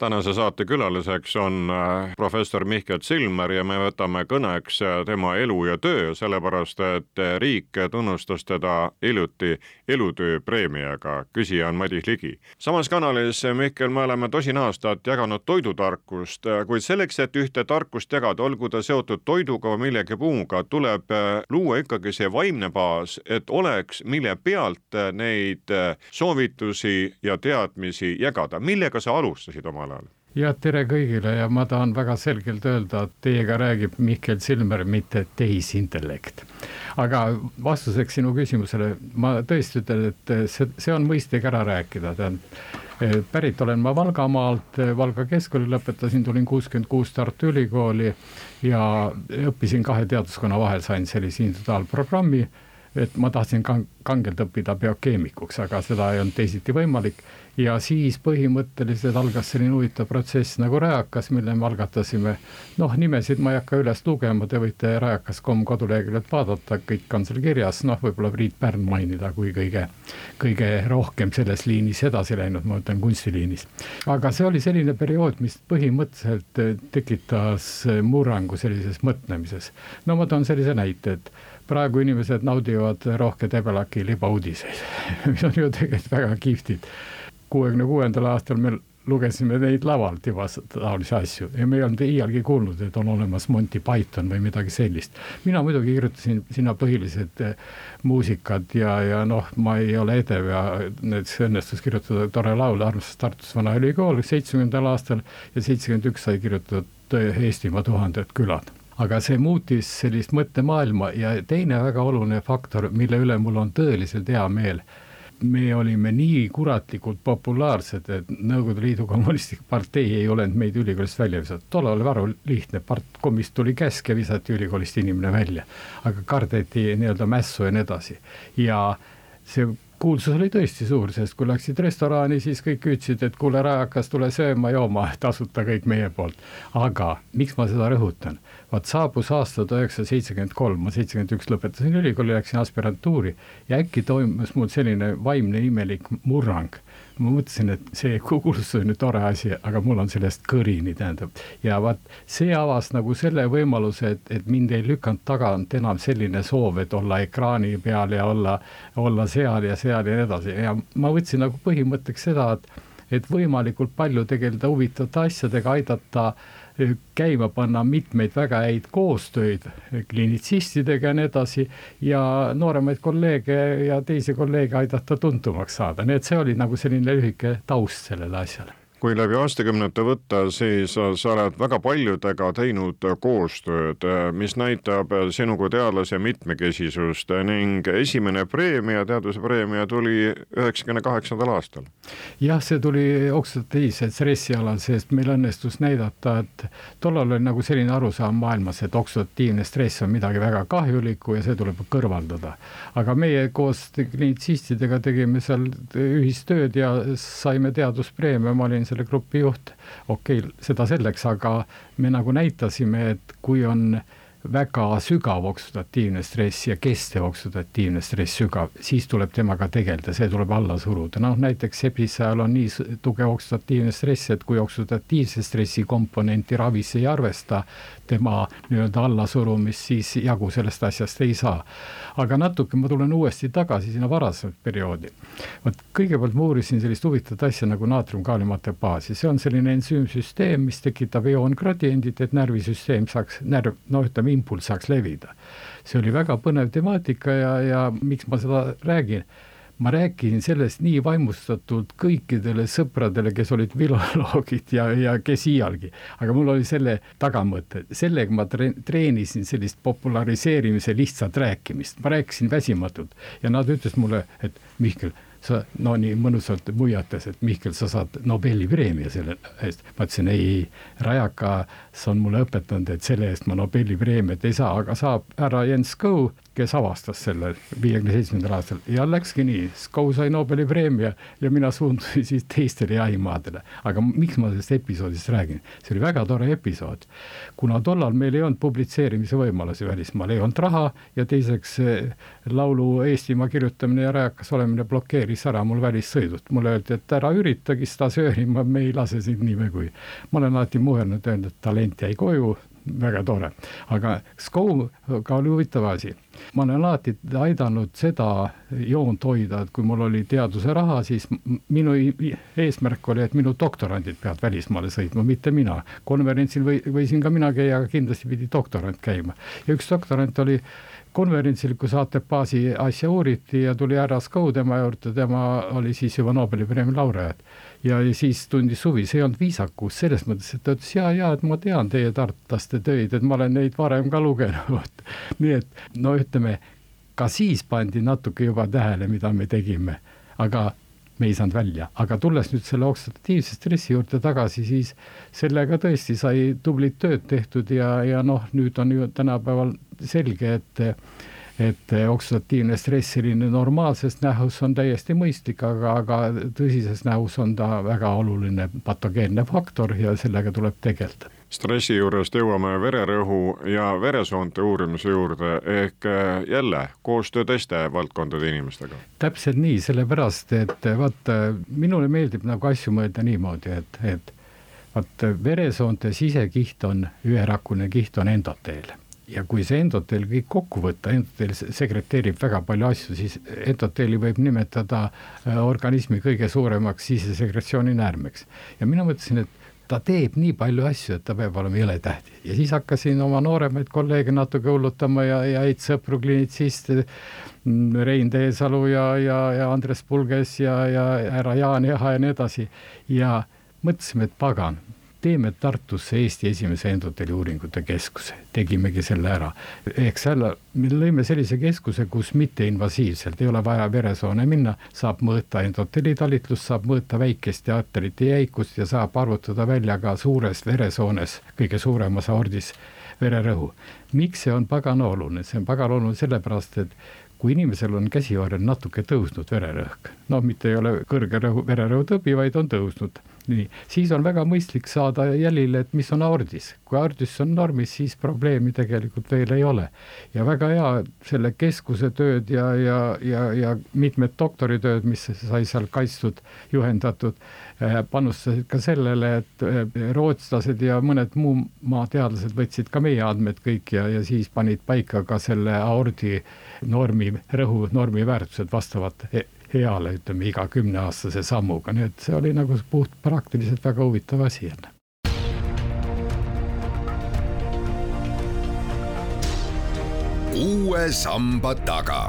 tänase saate külaliseks on äh, professor Mihkel Silmer ja me võtame kõneks äh, tema elu ja töö, sellepärast et äh, riik tunnustas teda hiljuti elutöö preemiaga. küsija on Madis Ligi. samas kanalis, Mihkel, me oleme tosin aastat jaganud toidutarkust, kuid selleks, et ühte tarkust jagada, olgu ta seotud toiduga või millegi muuga, tuleb luua ikkagi see vaimne baas, et oleks, mille pealt neid soovitusi ja teadmisi jagada. millega sa alustasid omal ajal? Ja tere kõigile ja ma tahan väga selgelt öelda, et teiega räägib Mihkel Silmer, mitte tehisintellekt. aga vastuseks sinu küsimusele, ma tõesti ütlen, et see, see on mõistlik ära rääkida, tähendab pärit olen ma Valgamaalt, Valga keskkooli lõpetasin, tulin kuuskümmend kuus Tartu Ülikooli ja õppisin kahe teaduskonna vahel, sain sellise individuaalprogrammi et ma tahtsin kang-, kangelt õppida biokeemikuks, aga seda ei olnud teisiti võimalik ja siis põhimõtteliselt algas selline huvitav protsess nagu Rajakas, mille me algatasime. noh, nimesid ma ei hakka üles lugema, te võite rajakas.com koduleheküljelt vaadata, kõik on seal kirjas, noh, võib-olla Priit Pärn mainida kui kõige, kõige rohkem selles liinis edasi läinud, ma mõtlen kunstiliinis. aga see oli selline periood, mis põhimõtteliselt tekitas murrangu sellises mõtlemises. no ma toon sellise näite, et praegu inimesed naudivad rohke debelaki libauudiseid mis on ju tegelikult väga kihvtid kuuekümne kuuendal aastal me lugesime neid lavalt juba taolisi asju ja me ei olnud iialgi kuulnud, et on olemas Monty Python või midagi sellist. mina muidugi kirjutasin sinna põhilised eh, muusikad ja, ja noh, ma ei ole edev ja nüüd õnnestus kirjutada tore laul Armsas Tartus Vanaülikool seitsmekümnendal aastal ja seitsekümmend üks sai kirjutatud eh, Eestimaa tuhanded külad aga see muutis sellist mõttemaailma ja teine väga oluline faktor, mille üle mul on tõeliselt hea meel. Me olime nii kuratlikult populaarsed, et Nõukogude Liidu Kommunistlik Partei ei olnud meid ülikoolist välja visatud, tollal oli väga lihtne, partkomist tuli käsk ja visati ülikoolist inimene välja. aga kardeti nii-öelda mässu ja nii edasi. Ja see kuulsus oli tõesti suur, sest kui läksid restorani, siis kõik hüüdsid, et kuule, rajakas, tule sööma-jooma, tasuta kõik meie poolt. aga miks ma seda rõhutan? vaat saabus aasta tuhat üheksasada seitsekümmend kolm, ma seitsekümmend üks lõpetasin ülikooli, läksin aspirantuuri ja äkki toimus mul selline vaimne imelik murrang ma mõtlesin, et see kuulsus on ju tore asi, aga mul on sellest kõrini, tähendab. ja vaat see avas nagu selle võimaluse, et, et mind ei lükanud tagant enam selline soov, et olla ekraani peal ja olla, olla seal ja seal ja nii edasi ja ma võtsin nagu põhimõtteks seda, et et võimalikult palju tegeleda huvitavate asjadega, aidata äh, käima panna mitmeid väga häid koostöid klinitsistidega ja nii edasi ja nooremaid kolleege ja teisi kolleege aidata tuntumaks saada, nii et see oli nagu selline lühike taust sellele asjale kui läbi aastakümnete võtta, siis sa oled väga paljudega teinud koostööd, mis näitab sinu kui teadlase mitmekesisust ning esimene preemia, teaduse preemia tuli üheksakümne kaheksandal aastal. jah, see tuli oksüdatiivse stressi alal, sest meil õnnestus näidata, et tollal oli nagu selline arusaam maailmas, et oksüdatiivne stress on midagi väga kahjulikku ja see tuleb kõrvaldada. aga meie koos klinitsistidega tegime seal ühistööd ja saime teaduspreemia, ma olin selle grupi juht, okei okay,, seda selleks, aga me nagu näitasime, et kui on väga sügav oksüdatiivne stress ja kestev oksüdatiivne stress sügav, siis tuleb temaga tegeleda, see tuleb alla suruda, noh näiteks sepsise ajal on nii tugev oksüdatiivne stress, et kui oksüdatiivse stressi komponenti ravis ei arvesta, tema nii-öelda allasurumist, siis jagu sellest asjast ei saa. aga natuke ma tulen uuesti tagasi sinna varasemat perioodi. vot kõigepealt ma uurisin sellist huvitavat asja nagu naatrium-kaaliumatebaasi, see on selline ensüümsüsteem, mis tekitab ioongradiendit, et närvisüsteem saaks, närv, no ütleme, impulss saaks levida. see oli väga põnev temaatika ja, ja miks ma seda räägin ma rääkisin sellest nii vaimustatult kõikidele sõpradele, kes olid filoloogid ja, ja kes iialgi. aga mul oli selle tagamõte, sellega ma tre-, treenisin sellist populariseerimise lihtsat rääkimist, ma rääkisin väsimatult ja nad ütlesid mulle, et Mihkel, sa no nii mõnusalt muiatas, et Mihkel, sa saad Nobeli preemia selle eest. ma ütlesin ei, ei, Rajakas on mulle õpetanud, et selle eest ma Nobeli preemiat ei saa, aga saab härra Jens Kõu kes avastas selle viiekümne seitsmendal aastal ja läkski nii, Scow sai Nobeli preemia ja mina suundusin siis teistele jahimaadele. aga miks ma sellest episoodist räägin, see oli väga tore episood. kuna tollal meil ei olnud publitseerimise võimalusi välismaal, ei olnud raha ja teiseks eh, laulu Eestimaa kirjutamine ja rääkas olemine blokeeris ära mul välissõidud. mulle öeldi, et ära üritagi stažööri, me ei lase sind nii või kui. ma olen alati muhelnud, öelnud, et talent jäi koju, väga tore, aga Scoga oli huvitav asi ma olen alati aidanud seda joont hoida, et kui mul oli teaduse raha, siis minu eesmärk oli, et minu doktorandid peavad välismaale sõitma, mitte mina. konverentsil või, võisin ka mina käia, aga kindlasti pidi doktorant käima ja üks doktorant oli konverentsil, kus ATP-baasi asja uuriti ja tuli härra Skõu tema juurde, tema oli siis juba Nobeli preemia laureaat ja siis tundis huvi, see ei olnud viisakus selles mõttes, et ta ütles ja, ja et ma tean teie tartlaste töid, et ma olen neid varem ka lugenud. nii et no ütleme, ka siis pandi natuke juba tähele, mida me tegime, aga me ei saanud välja, aga tulles nüüd selle oksidatiivse stressi juurde tagasi, siis sellega tõesti sai tublit tööd tehtud ja, ja noh, nüüd on ju tänapäeval selge, et et oksidatiivne stress selline normaalses nähus on täiesti mõistlik, aga, aga tõsises nähus on ta väga oluline patogeenne faktor ja sellega tuleb tegeleda stressi juurest jõuame vererõhu ja veresoonte uurimise juurde ehk äh, jälle koostöö teiste valdkondade inimestega. täpselt nii, sellepärast et vaata, minule meeldib nagu asju mõelda niimoodi, et, et vaat veresoonte sisekiht on üherakuline kiht on endoteel ja kui see endoteel kõik kokku võtta, endoteel sekreteerib väga palju asju, siis endoteeli võib nimetada äh, organismi kõige suuremaks sisesekretsiooni näärmeks. ja mina mõtlesin, et ta teeb nii palju asju, et ta peab olema jõle tähtis ja siis hakkasin oma nooremaid kolleege natuke hullutama ja, ja häid sõpru, klinitsiste, mm, Rein Teesalu ja, ja, ja Andres Pulges ja, ja härra Jaan Jaha ja nii edasi. Ja mõtlesime, et pagan teeme Tartusse Eesti esimese endoteli uuringute keskuse, tegimegi selle ära. ehk selle, me lõime sellise keskuse, kus mitteinvasiivselt ei ole vaja veresoone minna, saab mõõta endoteli talitlust, saab mõõta väikeste arterite jäikust ja saab arvutada välja ka suures veresoones, kõige suuremas aordis vererõhu. miks see on pagana oluline, see on pagana oluline sellepärast, et kui inimesel on käsivarrel natuke tõusnud vererõhk, noh, mitte ei ole kõrge rõhu, vererõhutõbi, vaid on tõusnud nii, siis on väga mõistlik saada jälile, et mis on aordis. kui aordis on normis, siis probleemi tegelikult veel ei ole. ja väga hea selle keskuse tööd ja, ja, ja, ja mitmed doktoritööd, mis sai seal kaitstud, juhendatud, panustasid ka sellele, et eh, rootslased ja mõned muu maa teadlased võtsid ka meie andmed kõik ja, ja siis panid paika ka selle aordi normi, rõhu normi väärtused vastavalt heale, ütleme iga kümneaastase sammuga, nii et see oli nagu puht praktiliselt väga huvitav asi jälle. uue samba taga.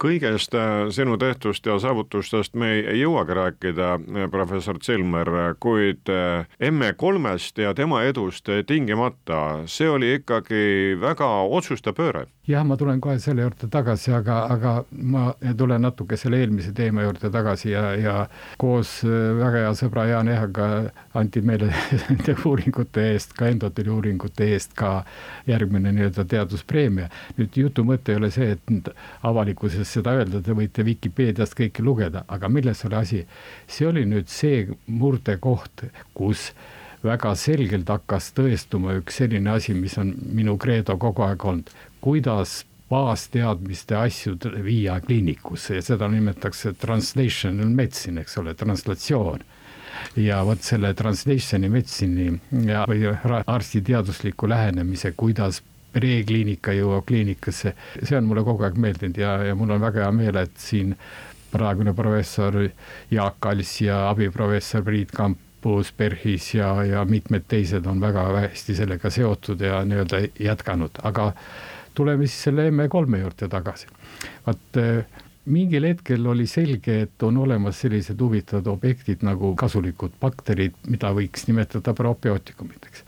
kõigest äh, sinu tehtust ja saavutustest me ei jõuagi rääkida, äh, professor Zilmer, kuid äh, ME3-st ja tema edust tingimata, see oli ikkagi väga otsustav pööre jah, ma tulen kohe selle juurde tagasi, aga, aga ma tulen natuke selle eelmise teema juurde tagasi ja, ja koos väga hea sõbra Jaan Ehaga anti meile nende uuringute eest, ka endoteli uuringute eest ka järgmine nii-öelda teaduspreemia. nüüd jutu mõte ei ole see, et avalikkuses seda öelda, te võite Vikipeediast kõike lugeda, aga milles oli asi? see oli nüüd see murdekoht, kus väga selgelt hakkas tõestuma üks selline asi, mis on minu kreedo kogu aeg olnud kuidas baasteadmiste asju viia kliinikusse ja seda nimetatakse translational medicine, eks ole, translatsioon ja vot selle translation'i meditsine'i ja, või arstiteadusliku lähenemise, kuidas prekliinika jõuab kliinikasse, see on mulle kogu aeg meeldinud ja, ja mul on väga hea meel, et siin praegune professor Jaak Alss ja abiprofessor Priit Kampus PERHis ja, ja mitmed teised on väga hästi sellega seotud ja nii-öelda jätkanud, aga tuleme siis selle ME3 juurde tagasi. vaat eh, mingil hetkel oli selge, et on olemas sellised huvitavad objektid nagu kasulikud bakterid, mida võiks nimetada probiootikumideks.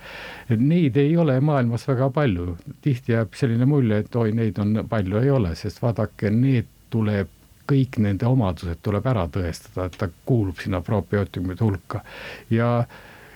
Neid ei ole maailmas väga palju, tihti jääb selline mulje, et oi, neid on palju, ei ole, sest vaadake, need tuleb kõik nende omadused tuleb ära tõestada, et ta kuulub sinna probiootikumide hulka ja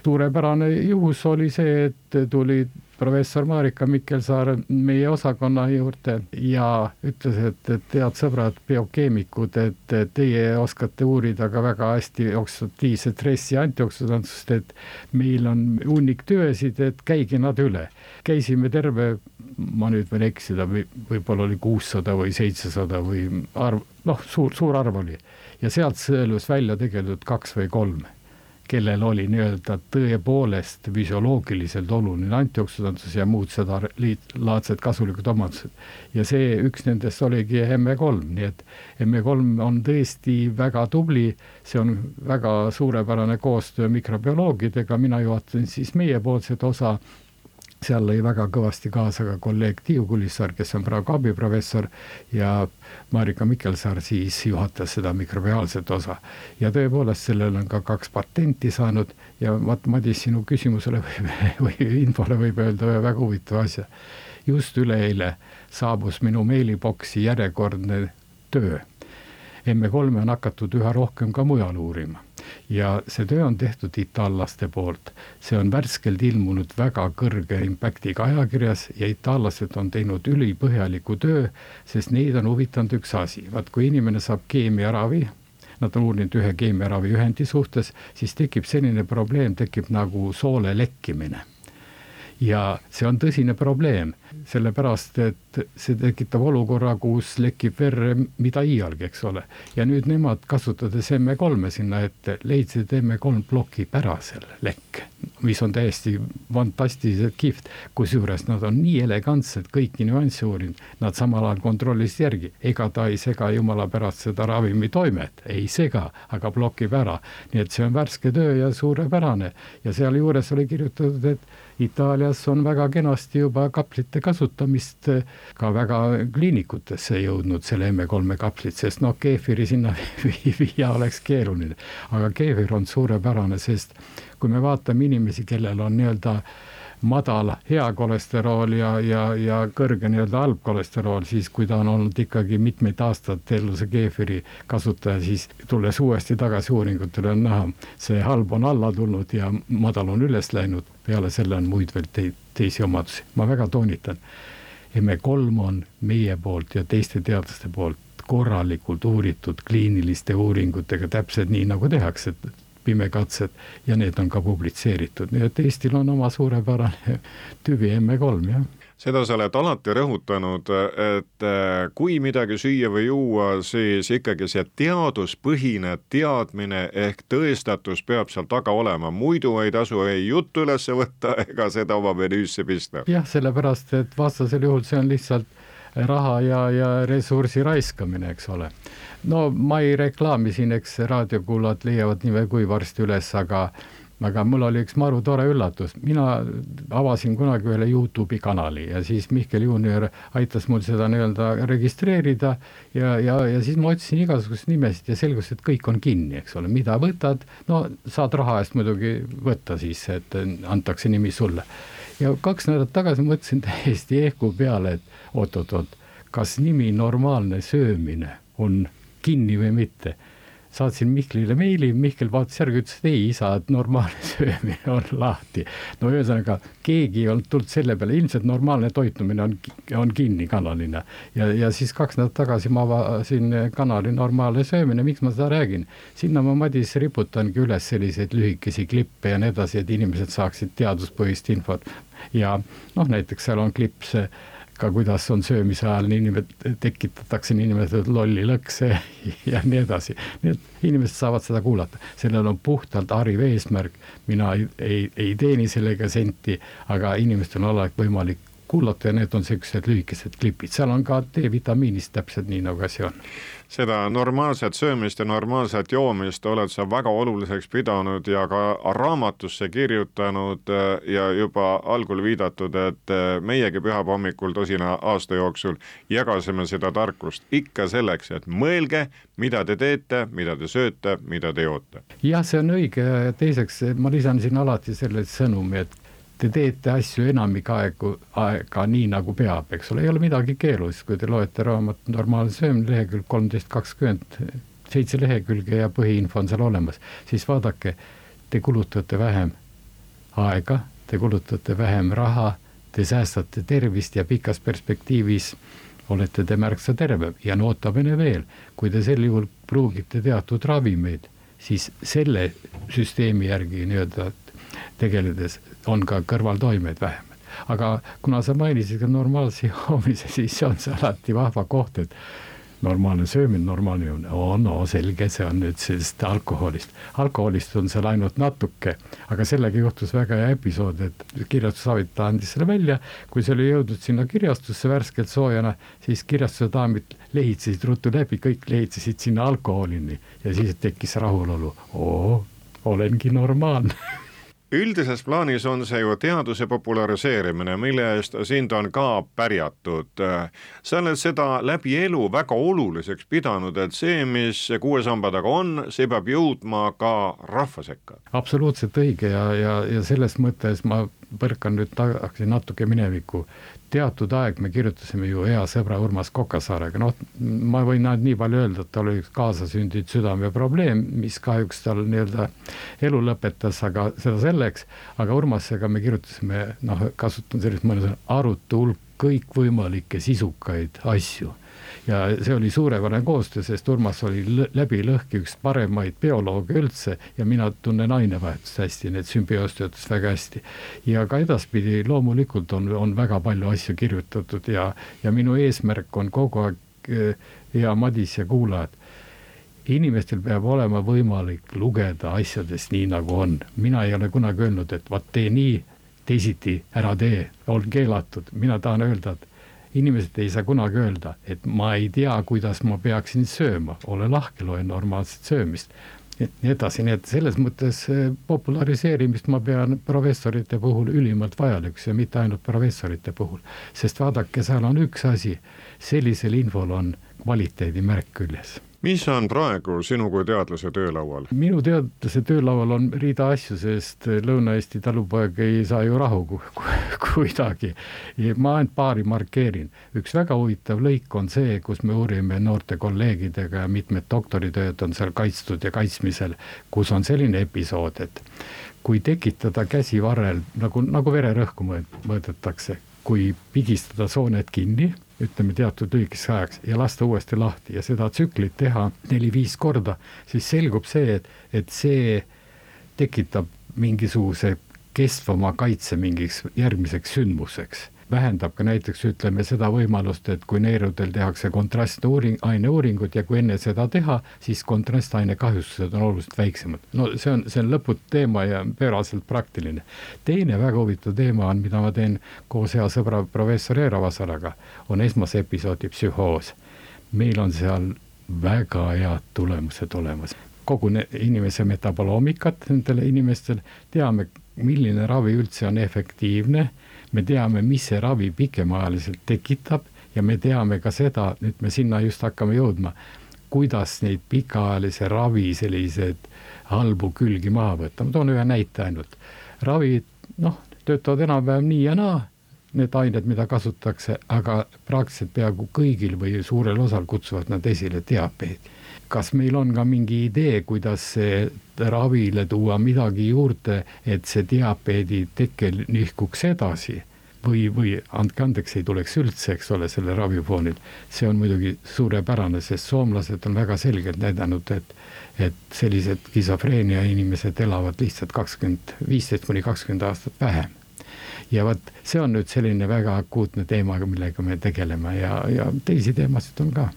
suurepärane juhus oli see, et tuli professor Marika Mikkelsaar meie osakonna juurde ja ütles, et, et head sõbrad, biokeemikud, et teie oskate uurida ka väga hästi oksüdatiivset stressi antioksidantsust, et meil on hunnik töösid, et käige nad üle. käisime terve, ma nüüd võin eksida, võib-olla oli kuussada või seitsesada või arv, noh, suur, suur arv oli ja sealt sõelus välja tegelikult kaks või kolm kellel oli nii-öelda tõepoolest füsioloogiliselt oluline antioksüdantsus ja muud seda laadsed kasulikud omadused. ja see üks nendest oligi ME3, nii et ME3 on tõesti väga tubli, see on väga suurepärane koostöö mikrobioloogidega, mina juhatasin siis meiepoolset osa seal lõi väga kõvasti kaasa ka kolleeg Tiiu Kulissaar, kes on praegu abiprofessor ja Marika Mikkelsaar siis juhatas seda mikrobiaalset osa. ja tõepoolest, sellel on ka kaks patenti saanud ja vaat Madis, sinu küsimusele või, või infole võib öelda ühe väga huvitava asja. just üleeile saabus minu meiliboksi järjekordne töö. M3-e on hakatud üha rohkem ka mujal uurima ja see töö on tehtud itaallaste poolt. see on värskelt ilmunud väga kõrge impact'iga ajakirjas ja itaallased on teinud ülipõhjaliku töö, sest neid on huvitanud üks asi, vaat kui inimene saab keemiaravi, nad on uurinud ühe keemiaravi ühendi suhtes, siis tekib selline probleem, tekib nagu soole lekkimine. Ja see on tõsine probleem, sellepärast et see tekitab olukorra, kus lekib verre mida iialgi, eks ole. ja nüüd nemad, kasutades ME3-e sinna ette, leidsid, et ME3 blokib ära selle lekke, mis on täiesti fantastiliselt kihvt, kusjuures nad on nii elegantsed kõiki nüansse uurinud, nad samal ajal kontrollisid järgi, ega ta ei sega jumala pärast seda ravimi toimet, ei sega, aga blokib ära. nii et see on värske töö ja suurepärane ja sealjuures oli kirjutatud, et Itaalias on väga kenasti juba kaplite kasutamist eh, ka väga kliinikutesse jõudnud, selle ME3 kaplid, sest noh, keefiri sinna viia oleks keeruline. aga keefir on suurepärane, sest kui me vaatame inimesi, kellel on nii-öelda madal hea kolesterool ja, ja, ja kõrge nii-öelda halb kolesterool, siis kui ta on olnud ikkagi mitmeid aastaid Elluse keefiri kasutaja, siis tulles uuesti tagasi uuringutele on näha, see halb on alla tulnud ja madal on üles läinud, peale selle on muid veel te teisi omadusi, ma väga toonitan. ME3 on meie poolt ja teiste teadlaste poolt korralikult uuritud kliiniliste uuringutega, täpselt nii nagu tehakse pimekatsed ja need on ka publitseeritud, nii et Eestil on oma suurepärane tüvi ME3, jah seda sa oled alati rõhutanud, et äh, kui midagi süüa või juua, siis ikkagi see teaduspõhine teadmine ehk tõestatus peab seal taga olema, muidu ei tasu ei juttu üles võtta ega seda oma menüüsse pista. jah, sellepärast et vastasel juhul see on lihtsalt raha ja, ja ressursi raiskamine, eks ole no ma ei reklaami siin, eks raadiokuulajad leiavad või kui varsti üles, aga aga mul oli üks maru tore üllatus, mina avasin kunagi ühele Youtube'i kanali ja siis Mihkel Juunior aitas mul seda nii-öelda registreerida ja, ja, ja siis ma otsisin igasuguseid nimesid ja selgus, et kõik on kinni, eks ole, mida võtad, no saad raha eest muidugi võtta siis, et antakse nimi sulle. ja kaks nädalat tagasi mõtlesin täiesti ehku peale, et oot-oot-oot, kas nimi normaalne söömine on kinni või mitte. Saatsin Mihklile meili, Mihkel vaatas järgi, ütles, et ei isa, et normaalne söömine on lahti. no ühesõnaga, keegi ei olnud tulnud selle peale, ilmselt normaalne toitumine on, on kinni kanalina. ja, ja siis kaks nädalat tagasi ma avasin kanali Normaalne söömine, miks ma seda räägin? sinna ma, Madis, riputangi üles selliseid lühikesi klippe ja nii edasi, et inimesed saaksid teaduspõhist infot. ja noh, näiteks seal on klipp see ka kuidas on söömise ajal niinimetatud, tekitatakse niinimetatud lolli lõkse ja nii edasi. nii et inimesed saavad seda kuulata, sellel on puhtalt hariv eesmärk, mina ei, ei, ei teeni sellega senti, aga inimestel on alati võimalik kuulata ja need on siuksed lühikesed klipid, seal on ka D-vitamiinist täpselt nii nagu asi on. Seda normaalset söömist ja normaalset joomist oled sa väga oluliseks pidanud ja ka raamatusse kirjutanud äh, ja juba algul viidatud, et äh, meiegi pühapäeva hommikul tosina aasta jooksul jagasime seda tarkust ikka selleks, et mõelge, mida te teete, mida te sööte, mida te joote. jah, see on õige. Ja teiseks ma lisan siin alati selle sõnumi, et te teete asju enamik aegu, aega nii nagu peab, eks ole, ei ole midagi keerulist, kui te loete raamatut Normaalne söömine, lehekülg kolmteist kakskümmend, seitse lehekülge ja põhiinfo on seal olemas, siis vaadake, te kulutate vähem aega, te kulutate vähem raha, te säästate tervist ja pikas perspektiivis olete te märksa tervem. Ja notabene veel, kui te sel juhul pruugite teatud ravimeid, siis selle süsteemi järgi nii-öelda tegeledes on ka kõrvaltoimeid vähem. aga kuna sa mainisid ka normaalse joomise, siis see on see alati vahva koht, et normaalne söömine, normaalne joomine, oo no selge, see on nüüd sellest alkoholist. alkoholist on seal ainult natuke, aga sellega juhtus väga hea episood, et kirjastusavitaja andis selle välja, kui see oli jõudnud sinna kirjastusse värskelt soojana, siis kirjastuse daamid lehitsesid ruttu läbi, kõik lehitsesid sinna alkoholini ja siis tekkis rahulolu, oo, olengi normaalne üldises plaanis on see ju teaduse populariseerimine, mille eest sind on ka pärjatud. sa oled seda läbi elu väga oluliseks pidanud, et see, mis kuue samba taga on, see peab jõudma ka rahva sekka. absoluutselt õige ja, ja, ja selles mõttes ma põrkan nüüd tagasi natuke minevikku teatud aeg me kirjutasime ju hea sõbra Urmas Kokasaarega, noh, ma võin ainult nii palju öelda, et tal oli üks kaasasündinud südameprobleem, mis kahjuks tal nii-öelda elu lõpetas, aga seda selleks, aga Urmasega me kirjutasime, noh, kasutan sellist mõnda sõna, arutu hulk kõikvõimalikke sisukaid asju ja see oli suurepärane koostöö, sest Urmas oli läbi lõhki üks paremaid biolooge üldse ja mina tunnen ainevahetust hästi, et sümbioos töötas väga hästi. ja ka edaspidi loomulikult on, on väga palju asju kirjutatud ja, ja minu eesmärk on kogu aeg, hea Madis ja kuulajad, inimestel peab olema võimalik lugeda asjadest nii, nagu on. mina ei ole kunagi öelnud, et vot tee nii, teisiti ära tee, on keelatud, mina tahan öelda, et inimesed ei saa kunagi öelda, et ma ei tea, kuidas ma peaksin sööma, ole lahke, loe normaalset söömist. nii edasi, nii et selles mõttes eh, populariseerimist ma pean professorite puhul ülimalt vajalikuks ja mitte ainult professorite puhul. sest vaadake, seal on üks asi, sellisel infol on kvaliteedimärk küljes mis on praegu sinu kui teadlase töölaual? minu teadlase töölaual on rida asju, sest Lõuna-Eesti talupoeg ei saa ju rahu ku ku kuidagi. ma ainult paari markeerin. üks väga huvitav lõik on see, kus me uurime noorte kolleegidega ja mitmed doktoritööd on seal kaitstud ja kaitsmisel, kus on selline episood, et kui tekitada käsivarrel nagu, nagu vererõhku mõõdetakse, kui pigistada sooned kinni ütleme teatud lühikeseks ajaks ja lasta uuesti lahti ja seda tsüklit teha neli-viis korda, siis selgub see, et, et see tekitab mingisuguse kestvama kaitse mingiks järgmiseks sündmuseks vähendab ka näiteks ütleme seda võimalust, et kui neerudel tehakse kontrastuuring, aineuuringut ja kui enne seda teha, siis kontrastaine kahjustused on oluliselt väiksemad. no see on, see on lõputu teema ja pööraselt praktiline. teine väga huvitav teema on, mida ma teen koos hea sõbra professor Eero Vasaraga, on esmase episoodi psühhoos. meil on seal väga head tulemused olemas kogu inimese metaboloomikat nendele inimestel, teame, milline ravi üldse on efektiivne me teame, mis see ravi pikemaajaliselt tekitab ja me teame ka seda, nüüd me sinna just hakkame jõudma, kuidas neid pikaajalise ravi selliseid halbu külgi maha võtta, ma toon ühe näite ainult. ravid, noh, töötavad enam-vähem nii ja naa, need ained, mida kasutatakse, aga praktiliselt peaaegu kõigil või suurel osal kutsuvad nad esile diabeedi kas meil on ka mingi idee, kuidas ravile tuua midagi juurde, et see diabeedi teke nihkuks edasi? Või, või andke andeks, ei tuleks üldse, eks ole, selle ravi foonil. see on muidugi suurepärane, sest soomlased on väga selgelt näidanud, et, et sellised skisofreenia inimesed elavad lihtsalt kakskümmend, viisteist kuni kakskümmend aastat vähem ja vot see on nüüd selline väga akuutne teema, millega me tegeleme ja, ja teisi teemasid on ka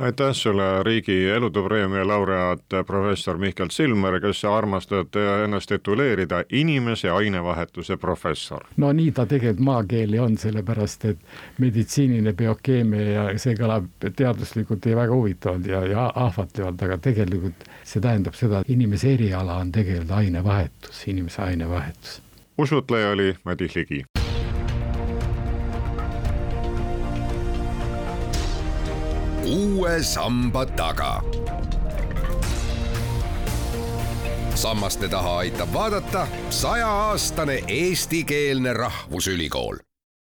aitäh sulle, riigi elutööpreemia laureaat professor Mihkel Silmer, kes armastad ennast tituleerida inimese ainevahetuse professor. no nii ta tegelikult maakeeli on, sellepärast et meditsiiniline biokeemia ja see kõlab teaduslikult ja väga huvitavalt ja, ja ahvatlevalt, aga tegelikult see tähendab seda, et inimese eriala on tegelikult ainevahetus, inimese ainevahetus. Usutleja oli Madis Ligi. uue samba taga. sammaste taha aitab vaadata sajaaastane eestikeelne rahvusülikool